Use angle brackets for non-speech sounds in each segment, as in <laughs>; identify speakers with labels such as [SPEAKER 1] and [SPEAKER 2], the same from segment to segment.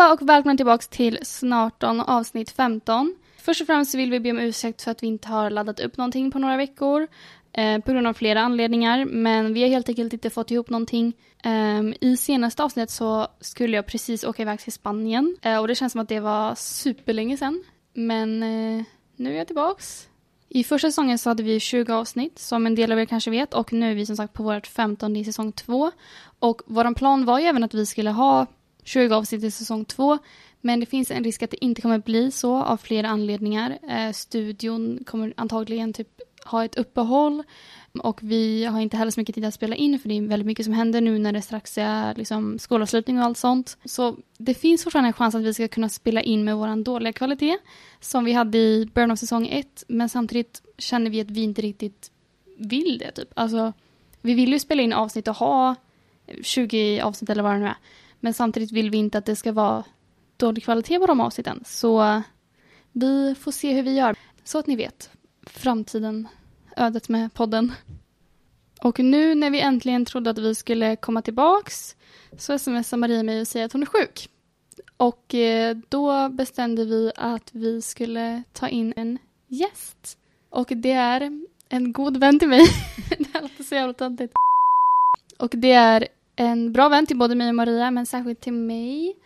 [SPEAKER 1] allihopa och välkomna tillbaka till Snarton avsnitt 15. Först och främst vill vi be om ursäkt för att vi inte har laddat upp någonting på några veckor. Eh, på grund av flera anledningar, men vi har helt enkelt inte fått ihop någonting. Eh, I senaste avsnittet så skulle jag precis åka iväg till Spanien eh, och det känns som att det var superlänge sedan. Men eh, nu är jag tillbaks. I första säsongen så hade vi 20 avsnitt, som en del av er kanske vet, och nu är vi som sagt på vårt 15 i säsong 2. Och vår plan var ju även att vi skulle ha 20 avsnitt i säsong 2, men det finns en risk att det inte kommer bli så av flera anledningar. Eh, studion kommer antagligen typ ha ett uppehåll och vi har inte heller så mycket tid att spela in för det är väldigt mycket som händer nu när det strax är liksom, skolavslutning och allt sånt. Så det finns fortfarande en chans att vi ska kunna spela in med våran dåliga kvalitet som vi hade i början av säsong 1 men samtidigt känner vi att vi inte riktigt vill det typ. Alltså, vi vill ju spela in avsnitt och ha 20 avsnitt eller vad det nu är. Men samtidigt vill vi inte att det ska vara dålig kvalitet på de avsnitten. Så vi får se hur vi gör. Så att ni vet, framtiden, ödet med podden. Och nu när vi äntligen trodde att vi skulle komma tillbaks så smsar Maria mig och säger att hon är sjuk. Och eh, då bestämde vi att vi skulle ta in en gäst. Och det är en god vän till mig. <laughs> det här låter så jävla töntigt. Och det är en bra vän till både mig och Maria, men särskilt till mig.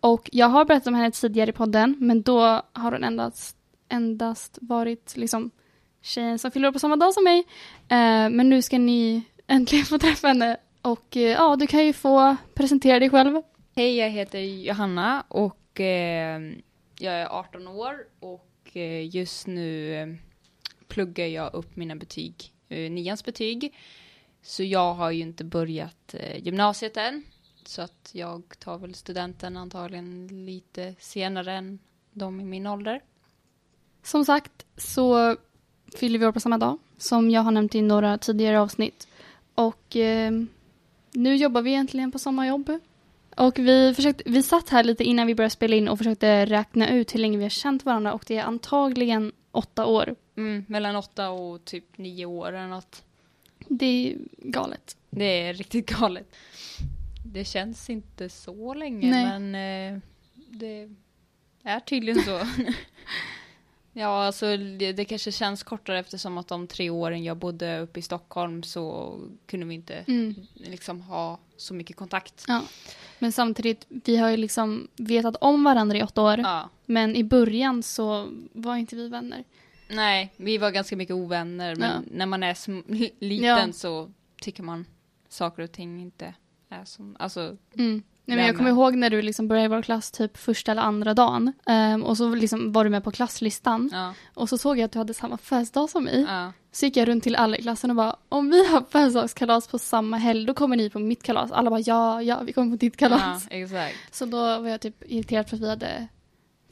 [SPEAKER 1] Och jag har berättat om henne tidigare i podden, men då har hon endast, endast varit liksom tjejen som fyller år på samma dag som mig. Eh, men nu ska ni äntligen <laughs> få träffa henne. Och eh, ja, du kan ju få presentera dig själv.
[SPEAKER 2] Hej, jag heter Johanna och eh, jag är 18 år och eh, just nu eh, pluggar jag upp mina betyg, eh, nians betyg. Så jag har ju inte börjat eh, gymnasiet än. Så att jag tar väl studenten antagligen lite senare än de i min ålder.
[SPEAKER 1] Som sagt så fyller vi år på samma dag, som jag har nämnt i några tidigare avsnitt. Och eh, nu jobbar vi egentligen på samma jobb. Och vi, försökte, vi satt här lite innan vi började spela in och försökte räkna ut hur länge vi har känt varandra och det är antagligen åtta år.
[SPEAKER 2] Mm, mellan åtta och typ nio år eller något.
[SPEAKER 1] Det är galet.
[SPEAKER 2] Det är riktigt <laughs> galet. Det känns inte så länge
[SPEAKER 1] Nej.
[SPEAKER 2] men eh, det är tydligen så. <laughs> <laughs> ja, alltså det, det kanske känns kortare eftersom att de tre åren jag bodde uppe i Stockholm så kunde vi inte
[SPEAKER 1] Mm.
[SPEAKER 2] liksom ha så mycket kontakt.
[SPEAKER 1] Ja. Men samtidigt, vi har ju liksom vetat om varandra i åtta år.
[SPEAKER 2] Ja.
[SPEAKER 1] Men i början så var inte vi vänner.
[SPEAKER 2] Nej, vi var ganska mycket ovänner men
[SPEAKER 1] Ja.
[SPEAKER 2] när man är liten
[SPEAKER 1] Ja.
[SPEAKER 2] så tycker man saker och ting inte är som, alltså
[SPEAKER 1] Mm. Nej, men jag kommer ihåg när du liksom började i vår klass typ första eller andra dagen. Ehm, och så liksom var du med på klasslistan.
[SPEAKER 2] ja,
[SPEAKER 1] Och så såg jag att du hade samma födelsedag som mig.
[SPEAKER 2] ja,
[SPEAKER 1] Så gick jag runt till alla i klassen och bara om vi har födelsedagskalas på samma helg då kommer ni på mitt kalas. Alla bara ja, ja vi kommer på ditt
[SPEAKER 2] ja,
[SPEAKER 1] kalas.
[SPEAKER 2] exakt.
[SPEAKER 1] Så då var jag typ irriterad för att vi hade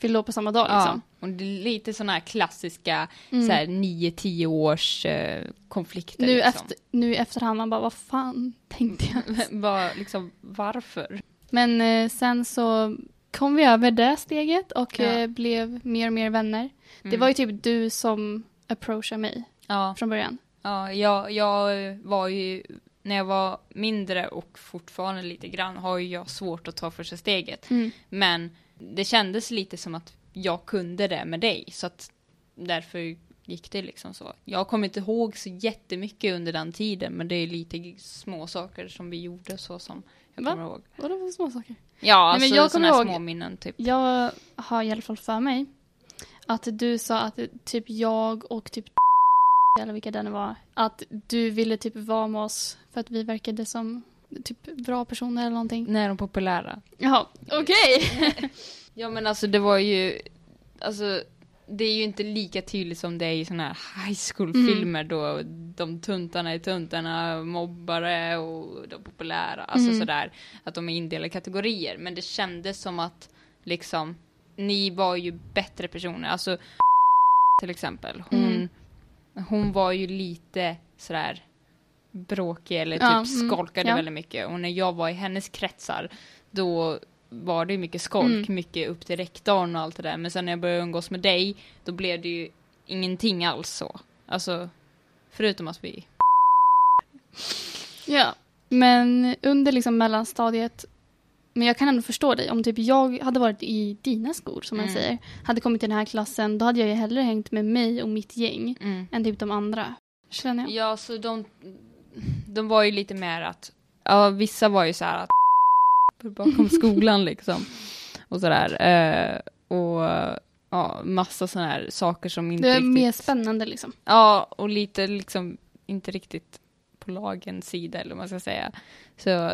[SPEAKER 1] fyllt år på samma dag
[SPEAKER 2] Ja,
[SPEAKER 1] liksom.
[SPEAKER 2] och det är lite sådana här klassiska
[SPEAKER 1] Mm.
[SPEAKER 2] så här 9-10 års eh, konflikter.
[SPEAKER 1] Nu,
[SPEAKER 2] liksom.
[SPEAKER 1] efter, nu i efterhand man bara vad fan tänkte jag? <laughs>
[SPEAKER 2] Vad, liksom, varför?
[SPEAKER 1] Men eh, sen så kom vi över det steget och
[SPEAKER 2] Ja.
[SPEAKER 1] eh, blev mer och mer vänner. Det
[SPEAKER 2] Mm.
[SPEAKER 1] var ju typ du som approachade mig
[SPEAKER 2] Ja,
[SPEAKER 1] från början.
[SPEAKER 2] ja jag, jag var ju, när jag var mindre och fortfarande lite grann, har ju jag svårt att ta första steget.
[SPEAKER 1] Mm.
[SPEAKER 2] Men det kändes lite som att jag kunde det med dig, så att därför gick det liksom så. Jag kommer inte ihåg så jättemycket under den tiden, men det är lite små saker som vi gjorde så som jag
[SPEAKER 1] Va?
[SPEAKER 2] kommer ihåg.
[SPEAKER 1] Vadå för små saker?
[SPEAKER 2] Ja,
[SPEAKER 1] men
[SPEAKER 2] alltså
[SPEAKER 1] jag
[SPEAKER 2] sådana
[SPEAKER 1] kommer
[SPEAKER 2] här
[SPEAKER 1] ihåg-
[SPEAKER 2] små minnen typ.
[SPEAKER 1] Jag har i alla fall för mig att du sa att typ jag och typ eller vilka det nu var, att du ville typ vara med oss för att vi verkade som typ bra personer eller någonting.
[SPEAKER 2] När de populära.
[SPEAKER 1] Jaha, okej! <laughs>
[SPEAKER 2] Ja men alltså det var ju, alltså det är ju inte lika tydligt som det är i såna här high school-filmer då de tuntarna är tuntarna, mobbare och de populära, alltså
[SPEAKER 1] Mm.
[SPEAKER 2] sådär, att de är indelade i kategorier. Men det kändes som att liksom, ni var ju bättre personer, alltså till exempel, hon,
[SPEAKER 1] Mm.
[SPEAKER 2] Hon var ju lite sådär bråkig eller typ
[SPEAKER 1] Ja, mm,
[SPEAKER 2] skolkade
[SPEAKER 1] ja.
[SPEAKER 2] väldigt mycket och när jag var i hennes kretsar då var det ju mycket skolk,
[SPEAKER 1] Mm.
[SPEAKER 2] mycket upp till rektorn och allt det där. Men sen när jag började umgås med dig, då blev det ju ingenting alls så. Alltså, förutom att vi...
[SPEAKER 1] Ja, men under liksom mellanstadiet Men jag kan ändå förstå dig. Om typ jag hade varit i dina skor, som man
[SPEAKER 2] Mm.
[SPEAKER 1] säger, hade kommit till den här klassen, då hade jag ju hellre hängt med mig och mitt gäng
[SPEAKER 2] Mm.
[SPEAKER 1] än typ de andra. Känner jag.
[SPEAKER 2] Ja, så de, de var ju lite mer att, ja vissa var ju så här att <laughs> bakom skolan liksom. Och sådär. Eh, och ja, massa sådana här saker som inte
[SPEAKER 1] Det är
[SPEAKER 2] riktigt...
[SPEAKER 1] mer spännande liksom.
[SPEAKER 2] Ja, och lite liksom inte riktigt på lagens sida eller vad man ska säga. Så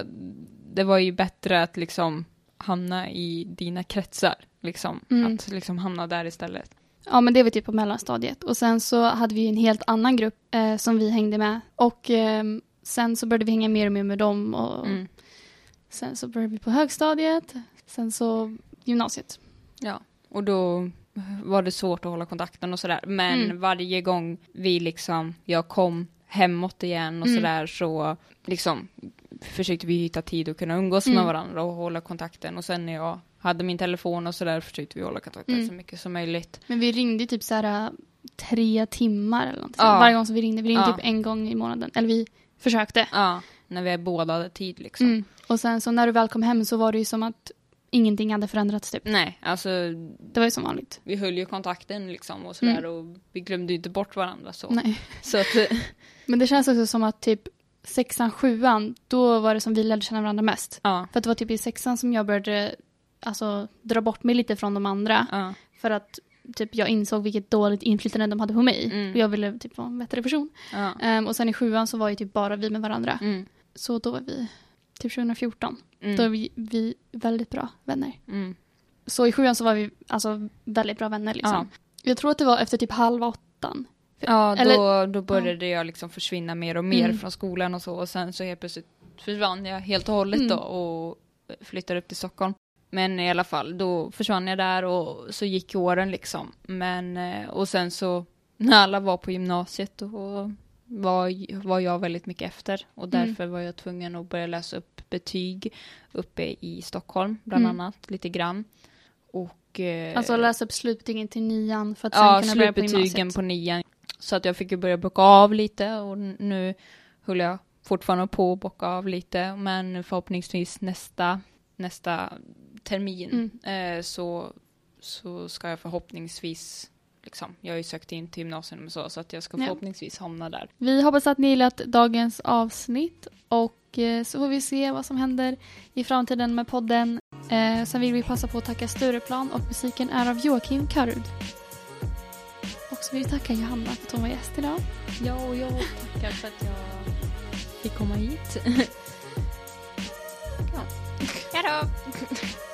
[SPEAKER 2] det var ju bättre att liksom hamna i dina kretsar. Liksom.
[SPEAKER 1] Mm.
[SPEAKER 2] Att liksom hamna där istället.
[SPEAKER 1] Ja, men det var typ på mellanstadiet. Och sen så hade vi en helt annan grupp eh, som vi hängde med. Och ehm, sen så började vi hänga mer och mer med dem. Och
[SPEAKER 2] Mm.
[SPEAKER 1] sen så började vi på högstadiet. Sen så gymnasiet.
[SPEAKER 2] Ja, och då var det svårt att hålla kontakten och sådär. Men
[SPEAKER 1] Mm.
[SPEAKER 2] varje gång vi liksom, jag kom hemåt igen och
[SPEAKER 1] Mm.
[SPEAKER 2] sådär så liksom försökte vi hitta tid att kunna umgås
[SPEAKER 1] Mm.
[SPEAKER 2] med varandra och hålla kontakten. Och sen när jag hade min telefon och sådär försökte vi hålla kontakten
[SPEAKER 1] Mm.
[SPEAKER 2] så mycket som möjligt.
[SPEAKER 1] Men vi ringde typ så här äh, tre timmar eller något.
[SPEAKER 2] Ja.
[SPEAKER 1] Varje gång som vi ringde. Vi ringde
[SPEAKER 2] Ja.
[SPEAKER 1] typ en gång i månaden. Eller vi försökte.
[SPEAKER 2] Ja, när vi båda hade tid liksom.
[SPEAKER 1] Mm. Och sen så när du väl kom hem så var det ju som att ingenting hade förändrats typ.
[SPEAKER 2] Nej, alltså
[SPEAKER 1] Det var ju som vanligt.
[SPEAKER 2] vi höll ju kontakten liksom och sådär och vi glömde ju inte bort varandra så.
[SPEAKER 1] Mm. Nej.
[SPEAKER 2] Så att, <laughs>
[SPEAKER 1] Men det känns också som att typ sexan, sjuan, då var det som vi lärde känna varandra mest.
[SPEAKER 2] ja,
[SPEAKER 1] För att det var typ i sexan som jag började alltså, dra bort mig lite från de andra.
[SPEAKER 2] ja,
[SPEAKER 1] För att typ, jag insåg vilket dåligt inflytande de hade på mig.
[SPEAKER 2] Mm.
[SPEAKER 1] Och jag ville typ vara en bättre person.
[SPEAKER 2] ja.
[SPEAKER 1] Ehm, och sen i sjuan så var ju typ bara vi med varandra.
[SPEAKER 2] Mm,
[SPEAKER 1] Så då var vi, typ 2014,
[SPEAKER 2] mm,
[SPEAKER 1] då var vi, vi väldigt bra vänner.
[SPEAKER 2] mm.
[SPEAKER 1] Så i sjuan så var vi alltså väldigt bra vänner liksom.
[SPEAKER 2] Ja.
[SPEAKER 1] Jag tror att det var efter typ halv åttan.
[SPEAKER 2] Ja, då,
[SPEAKER 1] Eller-
[SPEAKER 2] då började jag liksom försvinna mer och mer
[SPEAKER 1] Mm.
[SPEAKER 2] från skolan och så och sen så helt plötsligt försvann jag helt och hållet
[SPEAKER 1] Mm.
[SPEAKER 2] då och flyttade upp till Stockholm. Men i alla fall, då försvann jag där och så gick åren liksom. Men, eh, och sen så när alla var på gymnasiet då var, var jag väldigt mycket efter och
[SPEAKER 1] Mm.
[SPEAKER 2] därför var jag tvungen att börja läsa upp betyg uppe i Stockholm bland
[SPEAKER 1] Mm.
[SPEAKER 2] annat, lite grann. Och, eh,
[SPEAKER 1] Alltså läsa upp slutbetygen till nian för att sen
[SPEAKER 2] ja,
[SPEAKER 1] kunna börja på
[SPEAKER 2] slutbetygen
[SPEAKER 1] gymnasiet.
[SPEAKER 2] på nian. Så att jag fick ju börja bocka av lite och nu höll jag fortfarande på att bocka av lite. Men förhoppningsvis nästa, nästa termin
[SPEAKER 1] Mm.
[SPEAKER 2] eh, så, så ska jag förhoppningsvis Liksom. Jag har ju sökt in till gymnasium och så, så att jag ska
[SPEAKER 1] Ja.
[SPEAKER 2] förhoppningsvis hamna där.
[SPEAKER 1] Vi hoppas att ni gillat dagens avsnitt och eh, så får vi se vad som händer i framtiden med podden. Eh, sen vill vi passa på att tacka Stureplan och musiken är av Joakim Karud. Och så vill vi tacka Johanna för att hon var gäst idag.
[SPEAKER 2] Ja, och jag tackar för att jag fick komma hit. <laughs> ja. Hejdå! <laughs>